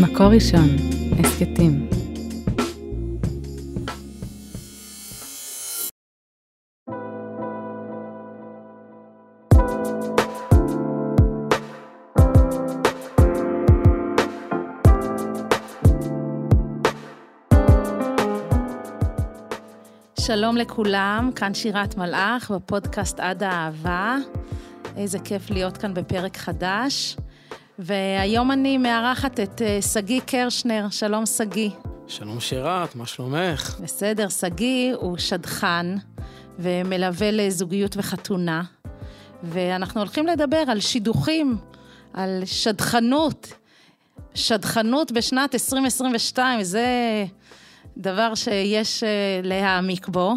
מקור ראשון, הסכתים. שלום לכולם, כאן שירת מלאך בפודקאסט עד האהבה. איזה כיף להיות כאן בפרק חדש. והיום אני מארחת את אה, שגיא קרשנר. שלום, שגיא. שלום שירת, מה שלומך? בסדר, שגיא הוא שדכן ומלווה לזוגיות וחתונה, ואנחנו הולכים לדבר על שידוכים, על שדכנות. שדכנות בשנת 2022, זה דבר שיש אה, להעמיק בו.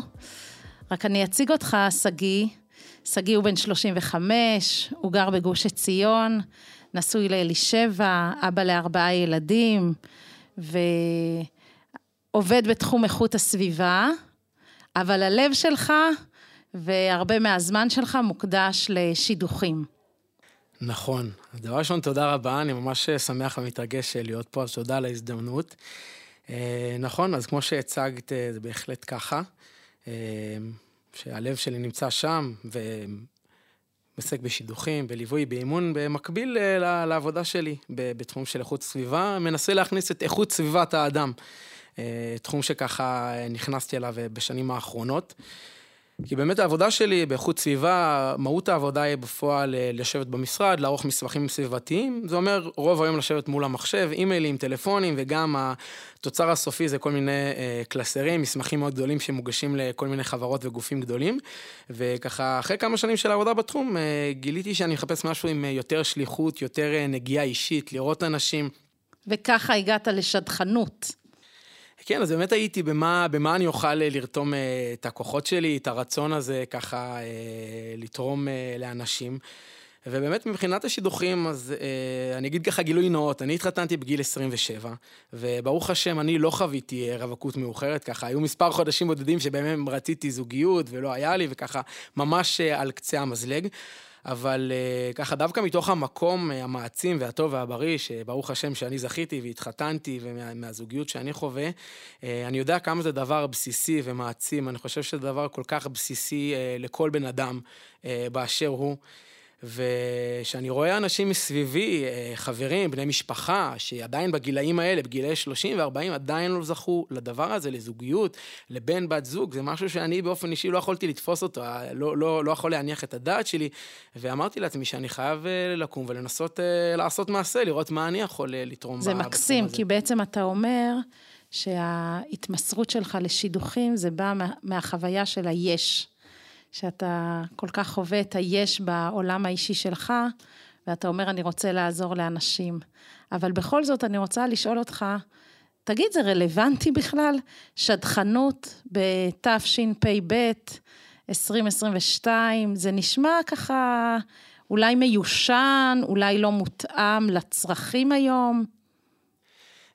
רק אני אציג אותך, שגיא. שגיא הוא בן 35, הוא גר בגוש עציון, נשוי לאלישבע, אבא לארבעה ילדים, ועובד בתחום איכות הסביבה, אבל הלב שלך והרבה מהזמן שלך מוקדש לשידוכים. נכון. דבר ראשון, תודה רבה, אני ממש שמח ומתרגש להיות פה, אז תודה על ההזדמנות. אה, נכון, אז כמו שהצגת, אה, זה בהחלט ככה, אה, שהלב שלי נמצא שם, ועוסק בשידוכים, בליווי, באימון, במקביל לעבודה שלי בתחום של איכות סביבה, מנסה להכניס את איכות סביבת האדם, תחום שככה נכנסתי אליו בשנים האחרונות. כי באמת העבודה שלי באיכות סביבה, מהות העבודה היא בפועל אה, לשבת במשרד, לערוך מסמכים סביבתיים. זה אומר רוב היום לשבת מול המחשב, אימיילים, טלפונים, וגם התוצר הסופי זה כל מיני אה, קלסרים, מסמכים מאוד גדולים שמוגשים לכל מיני חברות וגופים גדולים. וככה, אחרי כמה שנים של עבודה בתחום, אה, גיליתי שאני מחפש משהו עם יותר שליחות, יותר נגיעה אישית, לראות אנשים. וככה הגעת לשדכנות. כן, אז באמת הייתי במה, במה אני אוכל אה, לרתום אה, את הכוחות שלי, את הרצון הזה ככה אה, לתרום לאנשים. ובאמת מבחינת השידוכים, אז אה, אני אגיד ככה גילוי נאות, אני התחתנתי בגיל 27, וברוך השם, אני לא חוויתי רווקות מאוחרת, ככה, היו מספר חודשים בודדים שבהם רציתי זוגיות ולא היה לי, וככה, ממש על קצה המזלג. אבל uh, ככה דווקא מתוך המקום uh, המעצים והטוב והבריא, שברוך השם שאני זכיתי והתחתנתי, ומהזוגיות שאני חווה, uh, אני יודע כמה זה דבר בסיסי ומעצים. אני חושב שזה דבר כל כך בסיסי uh, לכל בן אדם uh, באשר הוא. וכשאני רואה אנשים מסביבי, אה, חברים, בני משפחה, שעדיין בגילאים האלה, בגילאי 30 ו-40, עדיין לא זכו לדבר הזה, לזוגיות, לבן, בת זוג, זה משהו שאני באופן אישי לא יכולתי לתפוס אותו, אה, לא, לא, לא יכול להניח את הדעת שלי, ואמרתי לעצמי שאני חייב אה, לקום ולנסות לעשות מעשה, לראות מה אני יכול לתרום. זה מקסים, כי בעצם אתה אומר... שההתמסרות שלך לשידוכים זה בא מהחוויה של היש. שאתה כל כך חווה את היש בעולם האישי שלך, ואתה אומר, אני רוצה לעזור לאנשים. אבל בכל זאת, אני רוצה לשאול אותך, תגיד, זה רלוונטי בכלל? שדכנות בתשפ"ב 2022, זה נשמע ככה אולי מיושן, אולי לא מותאם לצרכים היום?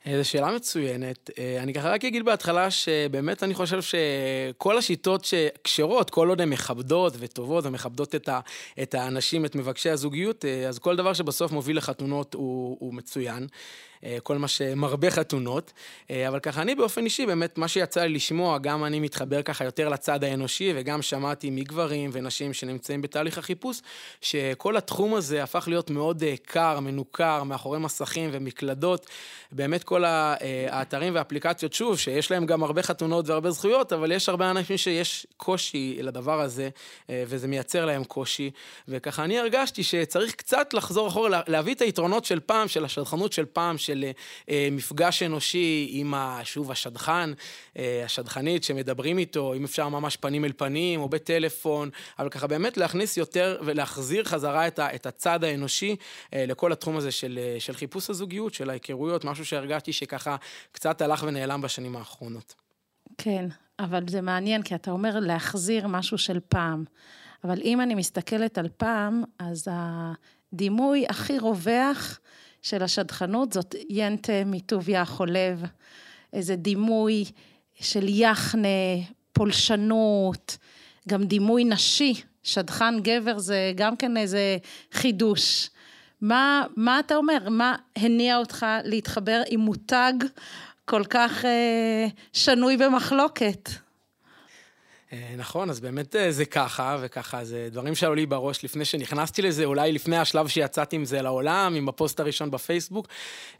זו שאלה מצוינת. אה, אני ככה רק אגיד בהתחלה שבאמת אני חושב שכל השיטות שכשרות, כל עוד הן מכבדות וטובות ומכבדות את, ה, את האנשים, את מבקשי הזוגיות, אה, אז כל דבר שבסוף מוביל לחתונות הוא, הוא מצוין. אה, כל מה שמרבה חתונות. אה, אבל ככה, אני באופן אישי, באמת, מה שיצא לי לשמוע, גם אני מתחבר ככה יותר לצד האנושי, וגם שמעתי מגברים ונשים שנמצאים בתהליך החיפוש, שכל התחום הזה הפך להיות מאוד אה, קר, מנוכר, מאחורי מסכים ומקלדות. באמת כל האתרים והאפליקציות, שוב, שיש להם גם הרבה חתונות והרבה זכויות, אבל יש הרבה אנשים שיש קושי לדבר הזה, וזה מייצר להם קושי. וככה אני הרגשתי שצריך קצת לחזור אחורה, להביא את היתרונות של פעם, של השלחנות של פעם, של... של אה, מפגש אנושי עם, ה, שוב, השדכן, אה, השדכנית שמדברים איתו, אם אפשר ממש פנים אל פנים או בטלפון, אבל ככה באמת להכניס יותר ולהחזיר חזרה את, ה, את הצד האנושי אה, לכל התחום הזה של, אה, של חיפוש הזוגיות, של ההיכרויות, משהו שהרגשתי שככה קצת הלך ונעלם בשנים האחרונות. כן, אבל זה מעניין, כי אתה אומר להחזיר משהו של פעם. אבל אם אני מסתכלת על פעם, אז הדימוי הכי רווח של השדכנות, זאת ינטה מטוביה החולב, איזה דימוי של יחנה, פולשנות, גם דימוי נשי, שדכן גבר זה גם כן איזה חידוש מה, מה אתה אומר? מה הניע אותך להתחבר עם מותג כל כך אה, שנוי במחלוקת? אה, נכון, אז באמת אה, זה ככה, וככה, זה דברים שעלו לי בראש לפני שנכנסתי לזה, אולי לפני השלב שיצאתי עם זה לעולם, עם הפוסט הראשון בפייסבוק.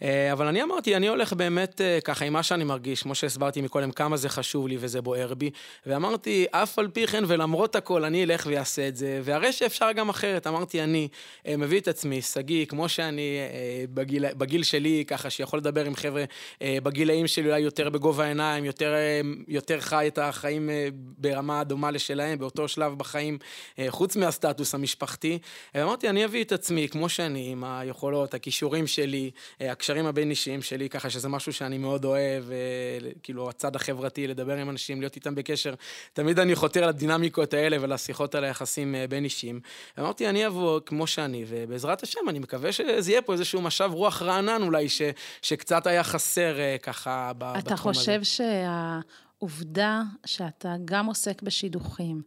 אה, אבל אני אמרתי, אני הולך באמת ככה עם מה שאני מרגיש, כמו שהסברתי מקודם, כמה זה חשוב לי וזה בוער בי. ואמרתי, אף על פי כן ולמרות הכל, אני אלך ואעשה את זה, והרי שאפשר גם אחרת. אמרתי, אני מביא את עצמי, שגיא, כמו שאני בגיל, בגיל שלי, ככה שיכול לדבר עם חבר'ה בגילאים שלי, אולי יותר בגובה העיניים, יותר, יותר חי את החיים ברמה... ברמה דומה לשלהם באותו שלב בחיים, אה, חוץ מהסטטוס המשפחתי. ואמרתי, אני אביא את עצמי כמו שאני, עם היכולות, הכישורים שלי, אה, הקשרים הבין-אישיים שלי, ככה שזה משהו שאני מאוד אוהב, אה, כאילו, הצד החברתי, לדבר עם אנשים, להיות איתם בקשר. תמיד אני חותר לדינמיקות האלה ולשיחות על היחסים בין-אישיים. אמרתי, אני אבוא כמו שאני, ובעזרת השם, אני מקווה שזה יהיה פה איזשהו משב רוח רענן אולי, ש, שקצת היה חסר ככה בתחום הזה. אתה חושב שה... העובדה שאתה גם עוסק בשידוכים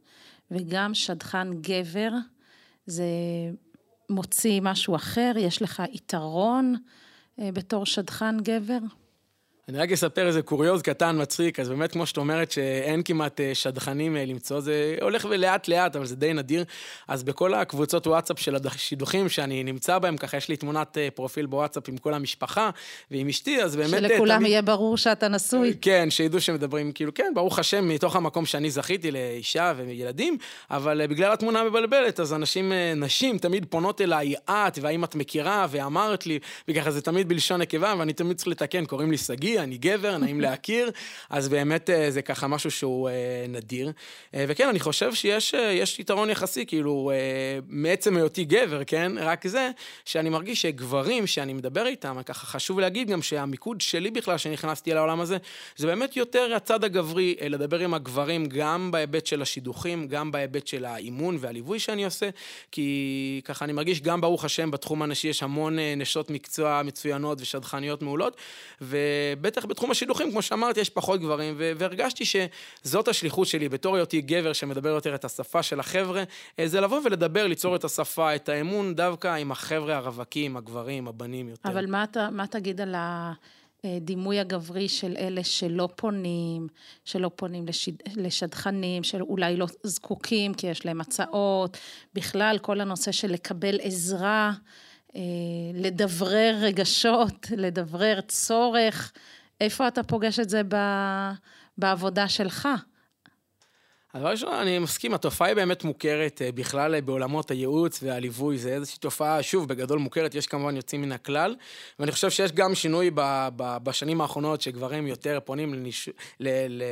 וגם שדכן גבר, זה מוציא משהו אחר? יש לך יתרון אה, בתור שדכן גבר? אני רק אספר איזה קוריוז קטן מצחיק, אז באמת, כמו שאת אומרת, שאין כמעט אה, שדכנים אה, למצוא, זה הולך ולאט לאט, אבל זה די נדיר. אז בכל הקבוצות וואטסאפ של השידוכים שאני נמצא בהם, ככה יש לי תמונת אה, פרופיל בוואטסאפ עם כל המשפחה ועם אשתי, אז באמת... שלכולם תמיד... יהיה ברור שאתה נשוי. כן, שידעו שמדברים, כאילו, כן, ברוך השם, מתוך המקום שאני זכיתי לאישה וילדים, אבל בגלל התמונה המבלבלת, אז אנשים, נשים תמיד פונות אליי, את, והאם את מכירה, ואמרת לי, וככה זה תמיד בלשון נקבה, ואני תמיד צריך לתקן, קוראים לי שגיא, אני גבר, נעים להכיר, אז באמת אה, זה ככה משהו שהוא אה, נדיר. אה, וכן, אני חושב שיש יתרון יחסי, כאילו, מעצם היותי גבר, כן? רק זה, שאני מרגיש שגברים שאני מדבר איתם, ככה חשוב להגיד גם שהמיקוד שלי בכלל, שנכנסתי לעולם הזה, זה באמת יותר הצד הגברי, לדבר עם הגברים, גם בהיבט של השידוכים, גם בהיבט של האימון והליווי שאני עושה, כי ככה אני מרגיש גם, ברוך השם, בתחום הנשי יש המון נשות מקצוע מצוינות ושדכניות מעולות, ובטח בתחום השידוכים, כמו שאמרתי, יש פחות גברים, והרגשתי שזאת השליחות שלי, בתור היותי גבר שמדבר יותר את השפה של החבר'ה, אה, זה לבוא ולדבר, ליצור את השפה, את האמון, דווקא עם החבר'ה הרווקים, הגברים, הבנים יותר. אבל מה אתה, מה תגיד על הדימוי הגברי של אלה שלא פונים, שלא פונים לשד, לשדכנים, שאולי לא זקוקים כי יש להם הצעות, בכלל כל הנושא של לקבל עזרה, לדברר רגשות, לדברר צורך. איפה אתה פוגש את זה ב, בעבודה שלך? הדבר ראשון, אני מסכים, התופעה היא באמת מוכרת אה, בכלל אה, בעולמות הייעוץ והליווי, זה איזושהי תופעה, שוב, בגדול מוכרת, יש כמובן יוצאים מן הכלל, ואני חושב שיש גם שינוי ב, ב, בשנים האחרונות, שגברים יותר פונים לניש... ל, ל,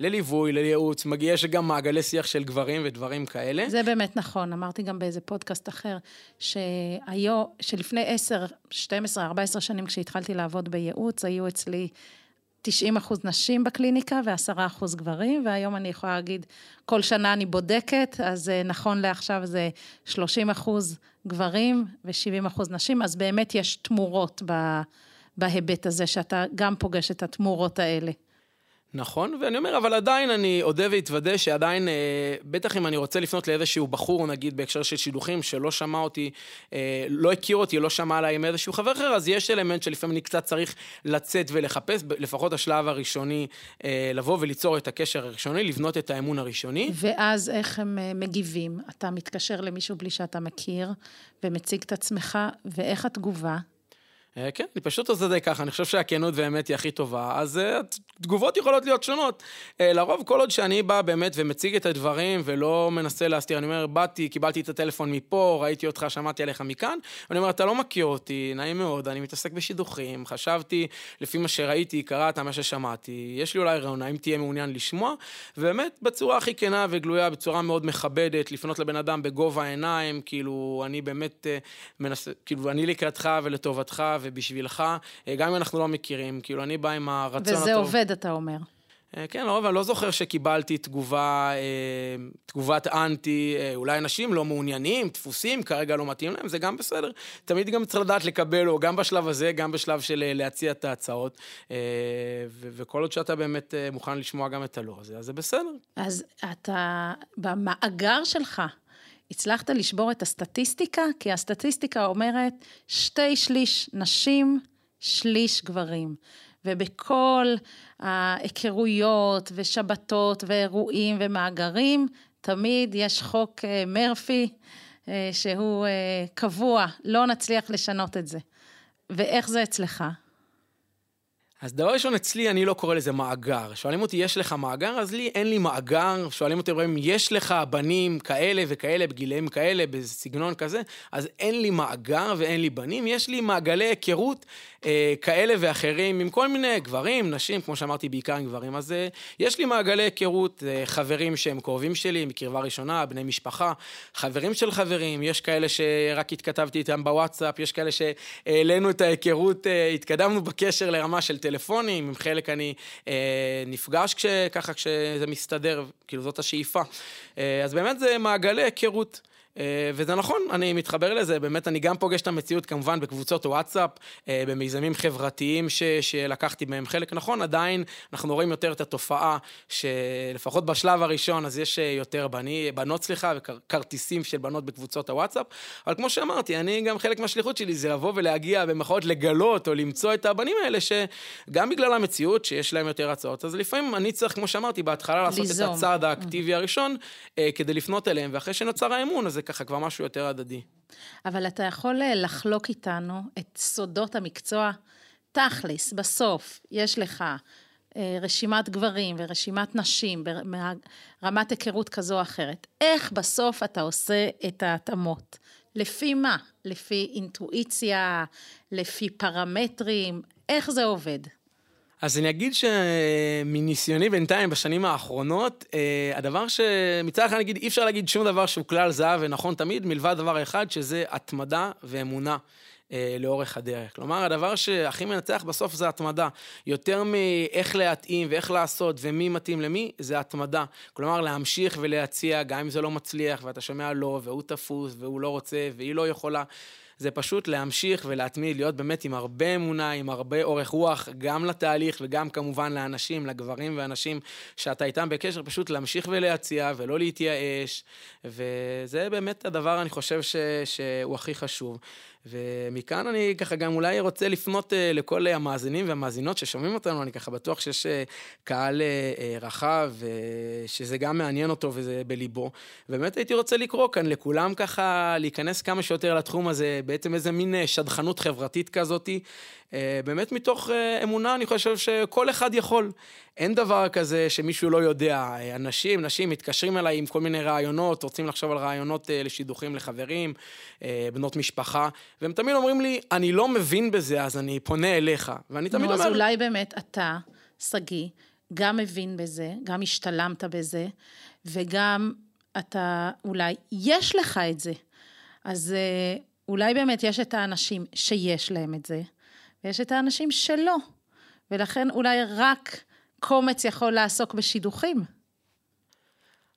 לליווי, לייעוץ, מגיע, יש גם מעגלי שיח של גברים ודברים כאלה. זה באמת נכון, אמרתי גם באיזה פודקאסט אחר, שהיו, שלפני 10, 12, 14 שנים, כשהתחלתי לעבוד בייעוץ, היו אצלי 90 אחוז נשים בקליניקה ו-10 אחוז גברים, והיום אני יכולה להגיד, כל שנה אני בודקת, אז אה, נכון לעכשיו זה 30 אחוז גברים ו-70 אחוז נשים, אז באמת יש תמורות בהיבט הזה, שאתה גם פוגש את התמורות האלה. נכון, ואני אומר, אבל עדיין אני אודה ואתוודה שעדיין, אה, בטח אם אני רוצה לפנות לאיזשהו בחור, נגיד בהקשר של שידוכים, שלא שמע אותי, אה, לא הכיר אותי, לא שמע עליי עם איזשהו חבר אחר, אז יש אלמנט שלפעמים אני קצת צריך לצאת ולחפש, לפחות השלב הראשוני, אה, לבוא וליצור את הקשר הראשוני, לבנות את האמון הראשוני. ואז איך הם אה, מגיבים? אתה מתקשר למישהו בלי שאתה מכיר, ומציג את עצמך, ואיך התגובה? אה, כן, אני פשוט עושה זה ככה, אני חושב שהכנות באמת היא הכי טובה, אז אה, תגובות יכולות להיות שונות. אה, לרוב, כל עוד שאני בא באמת ומציג את הדברים ולא מנסה להסתיר, אני אומר, באתי, קיבלתי את הטלפון מפה, ראיתי אותך, שמעתי עליך מכאן, ואני אומר, אתה לא מכיר אותי, נעים מאוד, אני מתעסק בשידוכים, חשבתי, לפי מה שראיתי, קראת, מה ששמעתי, יש לי אולי רעיון, האם תהיה מעוניין לשמוע, ובאמת, בצורה הכי כנה וגלויה, בצורה מאוד מכבדת, לפנות לבן אדם בגובה העיניים, כאילו, אני באמת מנסה, כאילו, אני לקראתך ולטובתך, ובשבילך, אה, גם אם אנחנו לא מכירים, כאילו, אני בא עם הרצון וזה הטוב. וזה עובד, אתה אומר. אה, כן, לרוב אני לא זוכר שקיבלתי תגובה, אה, תגובת אנטי, אולי אנשים לא מעוניינים, דפוסים, כרגע לא מתאים להם, זה גם בסדר. תמיד גם צריך לדעת לקבל, או גם בשלב הזה, גם בשלב של להציע את ההצעות. וכל עוד שאתה באמת מוכן לשמוע גם את הלא הזה, אז זה בסדר. אז אתה, במאגר שלך, הצלחת לשבור את הסטטיסטיקה, כי הסטטיסטיקה אומרת שתי שליש נשים, שליש גברים. ובכל ההיכרויות ושבתות ואירועים ומאגרים, תמיד יש חוק אה, מרפי אה, שהוא אה, קבוע, לא נצליח לשנות את זה. ואיך זה אצלך? אז דבר ראשון, אצלי אני לא קורא לזה מאגר. שואלים אותי, יש לך מאגר? אז לי אין לי מאגר. שואלים אותי, אומרים, יש לך בנים כאלה וכאלה, בגילאים כאלה, בסגנון כזה? אז אין לי מאגר ואין לי בנים, יש לי מעגלי היכרות אה, כאלה ואחרים עם כל מיני גברים, נשים, כמו שאמרתי, בעיקר עם גברים. אז אה, יש לי מעגלי היכרות, אה, חברים שהם קרובים שלי, מקרבה ראשונה, בני משפחה, חברים של חברים, יש כאלה שרק התכתבתי איתם בוואטסאפ, יש כאלה שהעלינו את ההיכרות, אה, התקדמנו בקשר לרמה של טלפון. טלפונים, עם חלק אני אה, נפגש כש, ככה כשזה מסתדר, כאילו זאת השאיפה. אה, אז באמת זה מעגלי היכרות. אה, וזה נכון, אני מתחבר לזה, באמת אני גם פוגש את המציאות כמובן בקבוצות וואטסאפ, אה, במיזמים חברתיים ש, שלקחתי בהם חלק, נכון, עדיין אנחנו רואים יותר את התופעה שלפחות בשלב הראשון אז יש אה, יותר בני, בנות, סליחה, וכרטיסים של בנות בקבוצות הוואטסאפ, אבל כמו שאמרתי, אני גם חלק מהשליחות שלי זה לבוא ולהגיע במחאות לגלות או למצוא את הבנים האלה שגם בגלל המציאות שיש להם יותר הצעות, אז לפעמים אני צריך, כמו שאמרתי בהתחלה, לעשות ליזום. את הצעד האקטיבי הראשון כדי לפנות אליהם, ואחרי שנוצר האמון, אז ככה כבר משהו יותר הדדי. אבל אתה יכול אה, לחלוק איתנו את סודות המקצוע. תכלס, בסוף, יש לך אה, רשימת גברים ורשימת נשים ברמת היכרות כזו או אחרת. איך בסוף אתה עושה את ההתאמות? לפי מה? לפי אינטואיציה? לפי פרמטרים? איך זה עובד? אז אני אגיד שמניסיוני בינתיים בשנים האחרונות, אה, הדבר שמצד אחד נגיד אי אפשר להגיד שום דבר שהוא כלל זהב ונכון תמיד, מלבד דבר אחד שזה התמדה ואמונה. אה, לאורך הדרך. כלומר, הדבר שהכי מנצח בסוף זה התמדה. יותר מאיך להתאים ואיך לעשות ומי מתאים למי, זה התמדה. כלומר, להמשיך ולהציע, גם אם זה לא מצליח ואתה שומע לא, והוא תפוס והוא לא רוצה והיא לא יכולה. זה פשוט להמשיך ולהתמיד, להיות באמת עם הרבה אמונה, עם הרבה אורך רוח, גם לתהליך וגם כמובן לאנשים, לגברים ואנשים שאתה איתם בקשר, פשוט להמשיך ולהציע ולא להתייאש, וזה באמת הדבר, אני חושב, ש, שהוא הכי חשוב. ומכאן אני ככה גם אולי רוצה לפנות uh, לכל המאזינים והמאזינות ששומעים אותנו, אני ככה בטוח שיש uh, קהל uh, רחב, שזה גם מעניין אותו וזה בליבו. ובאמת הייתי רוצה לקרוא כאן לכולם ככה, להיכנס כמה שיותר לתחום הזה, בעצם איזה מין שדכנות חברתית כזאתי. אה, באמת מתוך אה, אמונה, אני חושב שכל אחד יכול. אין דבר כזה שמישהו לא יודע. אה, אנשים, נשים מתקשרים אליי עם כל מיני רעיונות, רוצים לחשוב על רעיונות לשידוכים לחברים, בנות משפחה, והם תמיד אומרים לי, אני לא מבין בזה, אז אני פונה אליך. ואני תמיד אומר... נו, אז אולי באמת אתה, שגיא, גם מבין בזה, גם השתלמת בזה, וגם אתה, אולי יש לך את זה. אז אולי באמת יש את האנשים שיש להם את זה, ויש את האנשים שלא. ולכן אולי רק קומץ יכול לעסוק בשידוכים.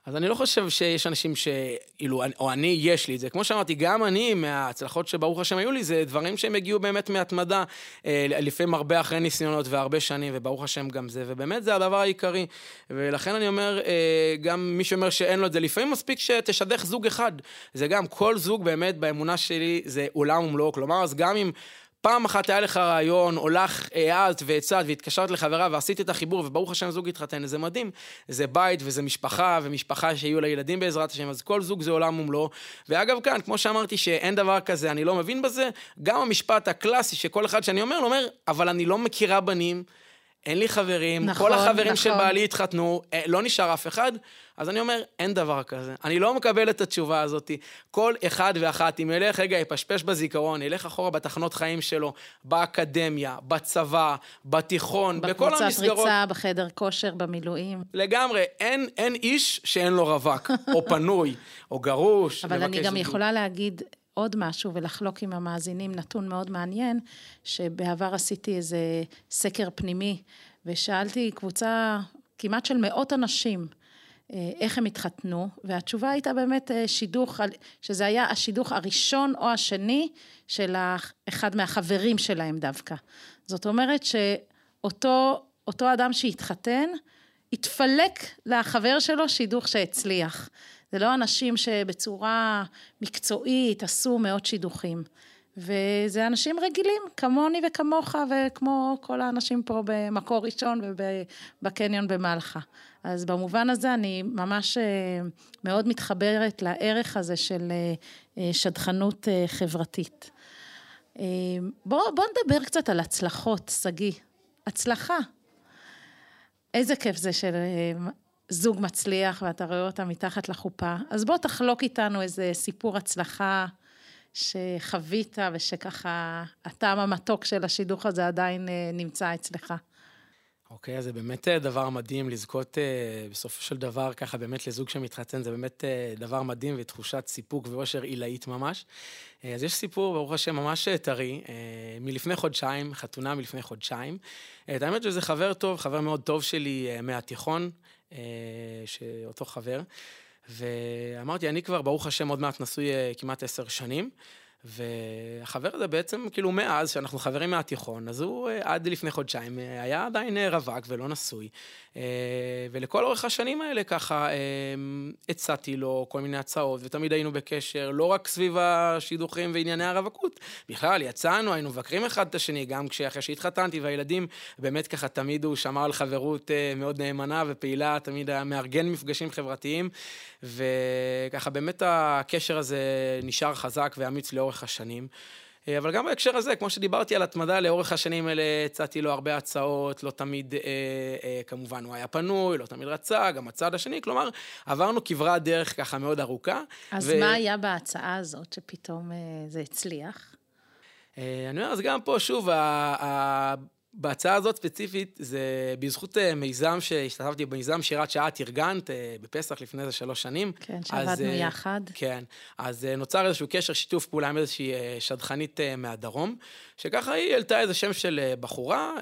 אז אני לא חושב שיש אנשים שאילו, או אני, יש לי את זה. כמו שאמרתי, גם אני, מההצלחות שברוך השם היו לי, זה דברים שהם הגיעו באמת מהתמדה, אה, לפעמים הרבה אחרי ניסיונות והרבה שנים, וברוך השם גם זה, ובאמת זה הדבר העיקרי. ולכן אני אומר, אה, גם מי שאומר שאין לו את זה, לפעמים מספיק שתשדך זוג אחד. זה גם, כל זוג באמת, באמונה שלי, זה עולם ומלואו. כלומר, אז גם אם... פעם אחת היה לך רעיון, או לך העלת והצעת והתקשרת לחברה ועשית את החיבור, וברוך השם זוג התחתן, זה מדהים. זה בית וזה משפחה, ומשפחה שיהיו לה ילדים בעזרת השם, אז כל זוג זה עולם ומלואו. ואגב, כאן, כמו שאמרתי שאין דבר כזה, אני לא מבין בזה, גם המשפט הקלאסי שכל אחד שאני אומר, אומר, אבל אני לא מכירה בנים. אין לי חברים, נכון, כל החברים נכון. של בעלי התחתנו, אה, לא נשאר אף אחד, אז אני אומר, אין דבר כזה. אני לא מקבל את התשובה הזאת. כל אחד ואחת, אם ילך רגע, יפשפש בזיכרון, ילך אחורה בתחנות חיים שלו, באקדמיה, בצבא, בתיכון, בכל המסגרות. בקבוצת ריצה, בחדר כושר, במילואים. לגמרי, אין, אין איש שאין לו רווק, או פנוי, או גרוש. אבל אני גם יכולה להגיד עוד משהו ולחלוק עם המאזינים נתון מאוד מעניין, שבעבר עשיתי איזה סקר פנימי, ושאלתי קבוצה כמעט של מאות אנשים, איך הם התחתנו, והתשובה הייתה באמת אה, שידוך, שזה היה השידוך הראשון או השני של אחד מהחברים שלהם דווקא. זאת אומרת שאותו אדם שהתחתן, התפלק לחבר שלו שידוך שהצליח. זה לא אנשים שבצורה מקצועית עשו מאות שידוכים. וזה אנשים רגילים, כמוני וכמוך, וכמו כל האנשים פה במקור ראשון ובקניון במלחה. אז במובן הזה אני ממש אה, מאוד מתחברת לערך הזה של אה, אה, שדכנות חברתית. בואו בוא נדבר קצת על הצלחות, שגיא. הצלחה. איזה כיף זה של זוג מצליח ואתה רואה אותה מתחת לחופה. אז בוא תחלוק איתנו איזה סיפור הצלחה שחווית ושככה הטעם המתוק של השידוך הזה עדיין נמצא אצלך. אוקיי, אז זה באמת אה, דבר מדהים לזכות uh, בסופו של דבר ככה באמת לזוג שמתחתן, זה באמת uh, דבר מדהים ותחושת סיפוק ואושר עילאית ממש. אז יש סיפור, ברוך השם, ממש טרי, מלפני חודשיים, חתונה מלפני חודשיים. את האמת שזה חבר טוב, חבר מאוד טוב שלי מהתיכון, שאותו חבר. ואמרתי, אני כבר, ברוך השם, עוד מעט נשוי כמעט עשר שנים. והחבר הזה בעצם, כאילו מאז שאנחנו חברים מהתיכון, אז הוא אה, עד לפני חודשיים אה, היה עדיין אה, רווק ולא נשוי. ולכל אורך השנים האלה ככה הצעתי לו כל מיני הצעות, ותמיד היינו בקשר, לא רק סביב השידוכים וענייני הרווקות, בכלל יצאנו, היינו מבקרים אחד את השני, גם כשאחרי שהתחתנתי והילדים, באמת ככה תמיד הוא שמר על חברות מאוד נאמנה ופעילה, תמיד היה מארגן מפגשים חברתיים, וככה באמת הקשר הזה נשאר חזק ואמיץ לאורך לאורך השנים. אה, אבל גם בהקשר הזה, כמו שדיברתי על התמדה, לאורך השנים האלה הצעתי לו הרבה הצעות, לא תמיד, אה, אה, כמובן, הוא היה פנוי, לא תמיד רצה, גם הצד השני, כלומר, עברנו כברת דרך ככה מאוד ארוכה. אז ו... מה היה בהצעה הזאת שפתאום אה, זה הצליח? אה, אני אומר, אז גם פה, שוב, ה... בהצעה הזאת ספציפית, זה בזכות אה, מיזם שהשתתפתי במיזם שירת שעה, את ארגנת אה, בפסח לפני איזה שלוש שנים. כן, שעבדנו אז, יחד. כן, אז נוצר איזשהו קשר, שיתוף פעולה עם איזושהי שדכנית מהדרום, שככה היא העלתה איזה שם של בחורה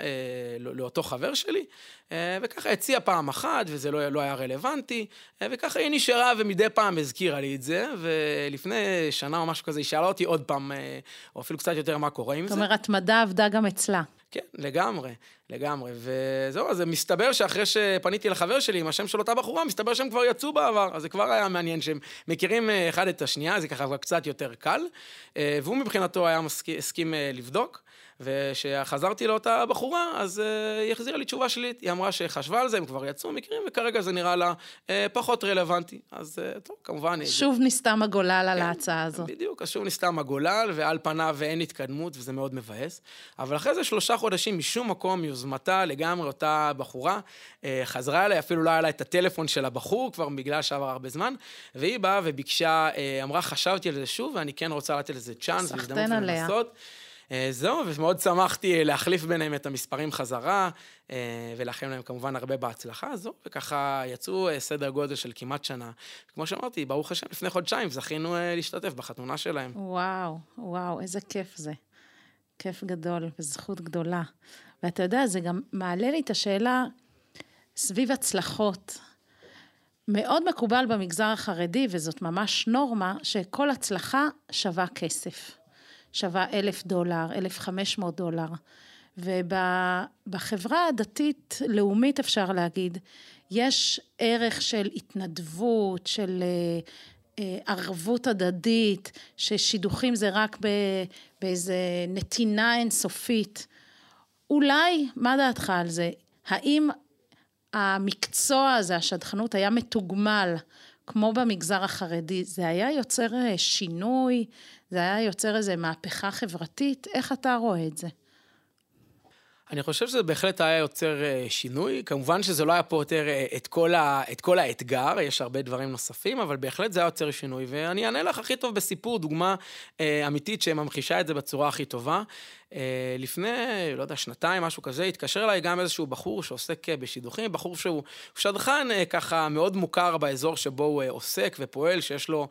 לא, לאותו חבר שלי, וככה הציעה פעם אחת, וזה לא, לא היה רלוונטי, וככה היא נשארה ומדי פעם הזכירה לי את זה, ולפני שנה או משהו כזה, היא שאלה אותי עוד פעם, או אפילו קצת יותר מה קורה עם זה. זאת אומרת, התמדה עבדה גם אצלה. כן, לגמרי, לגמרי. וזהו, אז מסתבר שאחרי שפניתי לחבר שלי עם השם של אותה בחורה, מסתבר שהם כבר יצאו בעבר, אז זה כבר היה מעניין שהם מכירים אה, אחד את השנייה, זה ככה קצת יותר קל. אה, והוא מבחינתו היה מסכים, הסכים אה, לבדוק. וכשחזרתי לאותה בחורה, אז uh, היא החזירה לי תשובה שלילית. היא אמרה שחשבה על זה, הם כבר יצאו מקרים, וכרגע זה נראה לה uh, פחות רלוונטי. אז uh, טוב, כמובן... שוב. נסתם הגולל כן, על ההצעה הזו. בדיוק, אז שוב נסתם הגולל, ועל פניו אין התקדמות, וזה מאוד מבאס. אבל אחרי זה שלושה חודשים, משום מקום, מיוזמתה לגמרי אותה בחורה, חזרה אליי, אפילו לא היה לה את הטלפון של הבחור, כבר בגלל שעבר הרבה זמן, והיא באה וביקשה, אמרה, חשבתי על זה שוב, ואני כן רוצה לתת לזה צ'אנס, והזדמנות לנסות. אה, זהו, ומאוד שמחתי להחליף ביניהם את המספרים חזרה, אה, ולאחל להם כמובן הרבה בהצלחה, זהו, וככה יצאו אה, סדר גודל של כמעט שנה. כמו שאמרתי, ברוך השם, לפני חודשיים זכינו להשתתף בחתונה שלהם. וואו, וואו, איזה כיף זה. כיף גדול וזכות גדולה. ואתה יודע, זה גם מעלה לי את השאלה סביב הצלחות. מאוד מקובל במגזר החרדי, וזאת ממש נורמה, שכל הצלחה שווה כסף. שווה אלף דולר, אלף חמש מאות דולר. ובחברה הדתית לאומית אפשר להגיד, יש ערך של התנדבות, של אה, אה, ערבות הדדית, ששידוכים זה רק באיזה נתינה אינסופית. אולי, מה דעתך על זה? האם המקצוע הזה, השדכנות, היה מתוגמל כמו במגזר החרדי, זה היה יוצר אה, שינוי, זה היה יוצר איזו מהפכה חברתית, איך אתה רואה את זה? אני חושב שזה בהחלט היה יוצר אה, שינוי. כמובן שזה לא היה פותר אה, את כל, ה, את כל האתגר, יש הרבה דברים נוספים, אבל בהחלט זה היה יוצר שינוי. ואני אענה לך הכי טוב בסיפור, דוגמה אה, אמיתית שממחישה את זה בצורה הכי טובה. לפני, לא יודע, שנתיים, משהו כזה, התקשר אליי גם איזשהו בחור שעוסק בשידוכים, בחור שהוא שדכן ככה מאוד מוכר באזור שבו הוא עוסק ופועל, שיש לו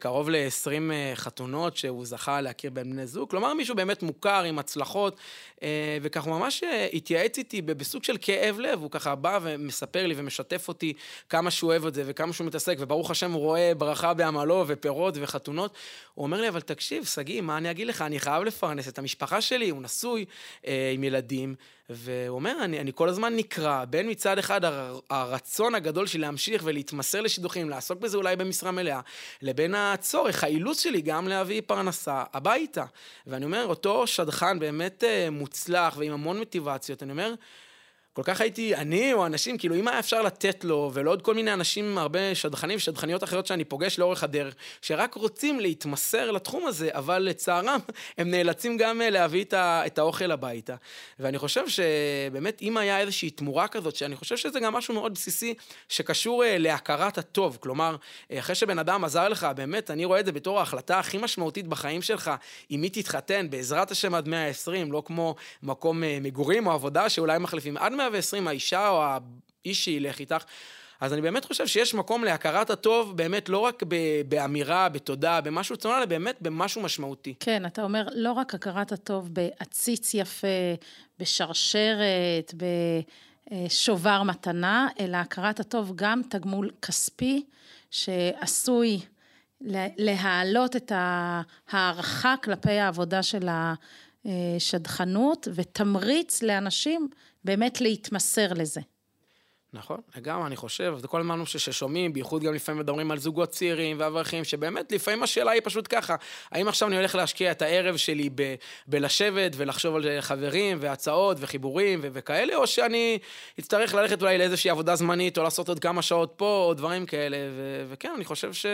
קרוב ל-20 חתונות שהוא זכה להכיר בין בני זוג, כלומר מישהו באמת מוכר עם הצלחות, וככה ממש התייעץ איתי בסוג של כאב לב, הוא ככה בא ומספר לי ומשתף אותי כמה שהוא אוהב את זה וכמה שהוא מתעסק, וברוך השם הוא רואה ברכה בעמלו ופירות וחתונות. הוא אומר לי, אבל תקשיב, שגיא, מה אני אגיד לך, אני חייב לפרנס את המשפחה. שלי, הוא נשוי אה, עם ילדים, והוא אומר, אני, אני כל הזמן נקרע, בין מצד אחד הר, הרצון הגדול שלי להמשיך ולהתמסר לשידוכים, לעסוק בזה אולי במשרה מלאה, לבין הצורך, האילוץ שלי גם להביא פרנסה הביתה. ואני אומר, אותו שדכן באמת אה, מוצלח ועם המון מוטיבציות, אני אומר, כל כך הייתי, אני או אנשים, כאילו, אם היה אפשר לתת לו, ולעוד כל מיני אנשים, הרבה שדכנים ושדכניות אחרות שאני פוגש לאורך הדרך, שרק רוצים להתמסר לתחום הזה, אבל לצערם, הם נאלצים גם אה, להביא את האוכל הביתה. ואני חושב שבאמת, אם היה איזושהי תמורה כזאת, שאני חושב שזה גם משהו מאוד בסיסי, שקשור אה, להכרת הטוב. כלומר, אה, אחרי שבן אדם עזר לך, באמת, אני רואה את זה בתור ההחלטה הכי משמעותית בחיים שלך, עם מי תתחתן, בעזרת השם עד 120, לא כמו מקום מגורים או עבודה שאולי מחליפים. עד 120, האישה או האיש שילך איתך. אז אני באמת חושב שיש מקום להכרת הטוב, באמת לא רק באמירה, בתודה, במשהו צנוע, אלא באמת במשהו משמעותי. כן, אתה אומר, לא רק הכרת הטוב בעציץ יפה, בשרשרת, בשובר מתנה, אלא הכרת הטוב גם תגמול כספי, שעשוי להעלות את ההערכה כלפי העבודה של השדכנות, ותמריץ לאנשים באמת להתמסר לזה. נכון, לגמרי, אני חושב, זה כל הזמן ששומעים, בייחוד גם לפעמים מדברים על זוגות צעירים ואברכים, שבאמת לפעמים השאלה היא פשוט ככה, האם עכשיו אני הולך להשקיע את הערב שלי ב- בלשבת ולחשוב על חברים והצעות וחיבורים ו- וכאלה, או שאני אצטרך ללכת אולי לאיזושהי עבודה זמנית, או לעשות עוד כמה שעות פה, או דברים כאלה, ו- וכן, אני חושב ש-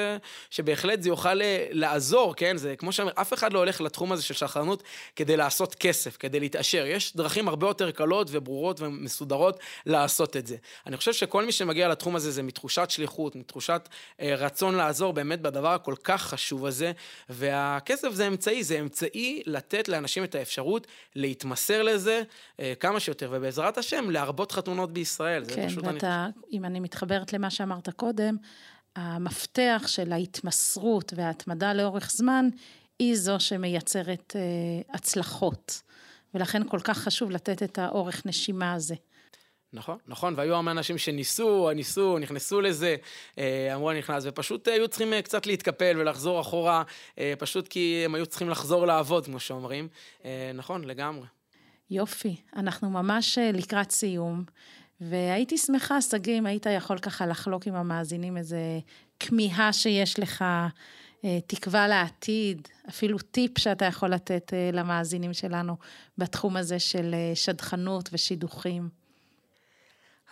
שבהחלט זה יוכל לעזור, כן, זה כמו שאומר, אף אחד לא הולך לתחום הזה של שחרנות כדי לעשות כסף, כדי להתעשר, יש דרכים הרבה יותר קלות וברורות ומסודרות לעשות את זה. אני חושב שכל מי שמגיע לתחום הזה זה מתחושת שליחות, מתחושת אה, רצון לעזור באמת בדבר הכל כך חשוב הזה, והכסף זה אמצעי, זה אמצעי לתת לאנשים את האפשרות להתמסר לזה אה, כמה שיותר, ובעזרת השם להרבות חתונות בישראל. כן, ואתה, אני... אם אני מתחברת למה שאמרת קודם, המפתח של ההתמסרות וההתמדה לאורך זמן, היא זו שמייצרת אה, הצלחות. ולכן כל כך חשוב לתת את האורך נשימה הזה. נכון, נכון, והיו הרבה אנשים שניסו, ניסו, נכנסו לזה, אה, אמרו אני נכנס, ופשוט היו צריכים אה, קצת להתקפל ולחזור אחורה, אה, פשוט כי הם היו צריכים לחזור לעבוד, כמו שאומרים. נכון, לגמרי. יופי, אנחנו ממש לקראת סיום, והייתי שמחה, שגיא, אם היית יכול ככה לחלוק עם המאזינים איזה כמיהה שיש לך, תקווה לעתיד, אפילו טיפ שאתה יכול לתת למאזינים שלנו בתחום הזה של שדכנות ושידוכים.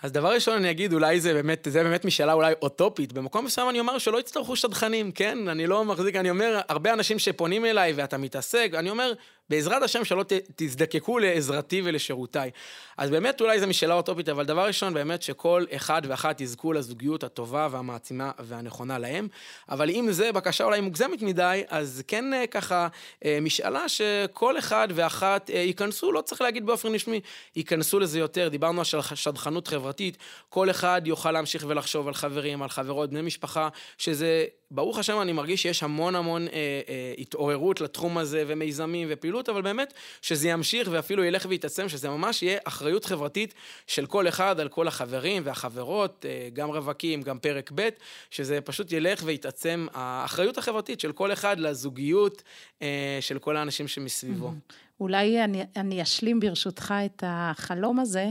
אז דבר ראשון אני אגיד, אולי זה באמת, זה באמת משאלה אולי אוטופית. במקום מסוים אני אומר שלא יצטרכו שדכנים, כן? אני לא מחזיק, אני אומר, הרבה אנשים שפונים אליי ואתה מתעסק, אני אומר, בעזרת השם שלא ת, תזדקקו לעזרתי ולשירותיי. אז באמת אולי זו משאלה אוטופית, אבל דבר ראשון, באמת שכל אחד ואחת יזכו לזוגיות הטובה והמעצימה והנכונה להם. אבל אם זה בקשה אולי מוגזמת מדי, אז כן אה, ככה אה, משאלה שכל אחד ואחת אה, ייכנסו, לא צריך להגיד באופן רשמי, ייכנסו לזה יותר. דיברנו על שדכנות חברתית, כל אחד יוכל להמשיך ולחשוב על חברים, על חברות, בני משפחה, שזה ברוך השם אני מרגיש שיש המון המון אה, אה, התעוררות לתחום הזה ומיזמים ופעילות, אבל באמת שזה ימשיך ואפילו ילך ויתעצם, שזה ממש יהיה אחריות חברתית של כל אחד על כל החברים והחברות, אה, גם רווקים, גם פרק ב', שזה פשוט ילך ויתעצם, האחריות החברתית של כל אחד לזוגיות אה, של כל האנשים שמסביבו. אולי אני, אני אשלים ברשותך את החלום הזה,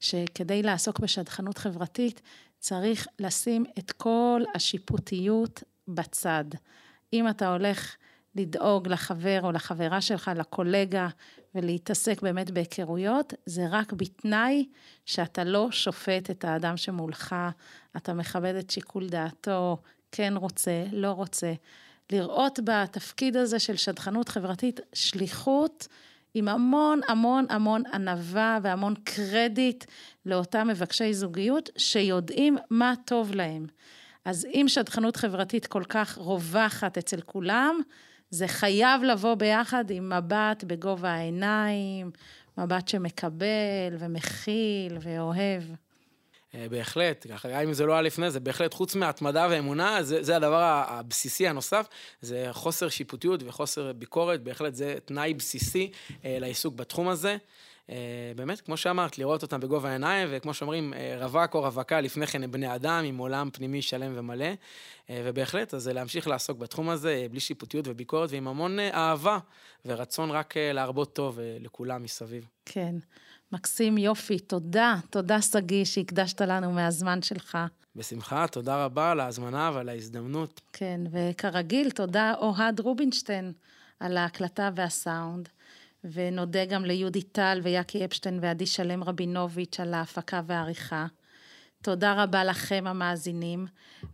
שכדי לעסוק בשדכנות חברתית, צריך לשים את כל השיפוטיות בצד. אם אתה הולך לדאוג לחבר או לחברה שלך, לקולגה, ולהתעסק באמת בהיכרויות, זה רק בתנאי שאתה לא שופט את האדם שמולך, אתה מכבד את שיקול דעתו, כן רוצה, לא רוצה. לראות בתפקיד הזה של שדכנות חברתית שליחות עם המון המון המון ענווה והמון קרדיט לאותם מבקשי זוגיות שיודעים מה טוב להם. אז אם שדכנות חברתית כל כך רווחת אצל כולם, זה חייב לבוא ביחד עם מבט בגובה העיניים, מבט שמקבל ומכיל ואוהב. אה, בהחלט, ככה, אם זה לא היה לפני זה, בהחלט, חוץ מהתמדה ואמונה, זה, זה הדבר הבסיסי הנוסף, זה חוסר שיפוטיות וחוסר ביקורת, בהחלט זה תנאי בסיסי אה, לעיסוק בתחום הזה. באמת, כמו שאמרת, לראות אותם בגובה העיניים, וכמו שאומרים, רווק או רווקה, לפני כן הם בני אדם עם עולם פנימי שלם ומלא. ובהחלט, אז להמשיך לעסוק בתחום הזה, בלי שיפוטיות וביקורת, ועם המון אהבה ורצון רק להרבות טוב לכולם מסביב. כן. מקסים, יופי, תודה. תודה, שגיא, שהקדשת לנו מהזמן שלך. בשמחה, תודה רבה על ההזמנה ועל ההזדמנות. כן, וכרגיל, תודה אוהד רובינשטיין על ההקלטה והסאונד. ונודה גם ליהודי טל ויאקי אפשטיין ועדי שלם רבינוביץ' על ההפקה והעריכה. תודה רבה לכם המאזינים,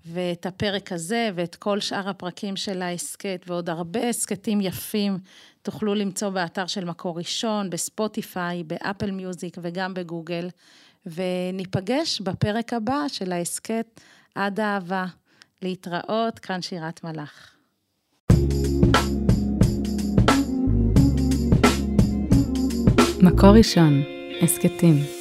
ואת הפרק הזה ואת כל שאר הפרקים של ההסכת ועוד הרבה הסכתים יפים תוכלו למצוא באתר של מקור ראשון, בספוטיפיי, באפל מיוזיק וגם בגוגל, וניפגש בפרק הבא של ההסכת עד אהבה. להתראות, כאן שירת מלאך. מקור ראשון, הסכתים.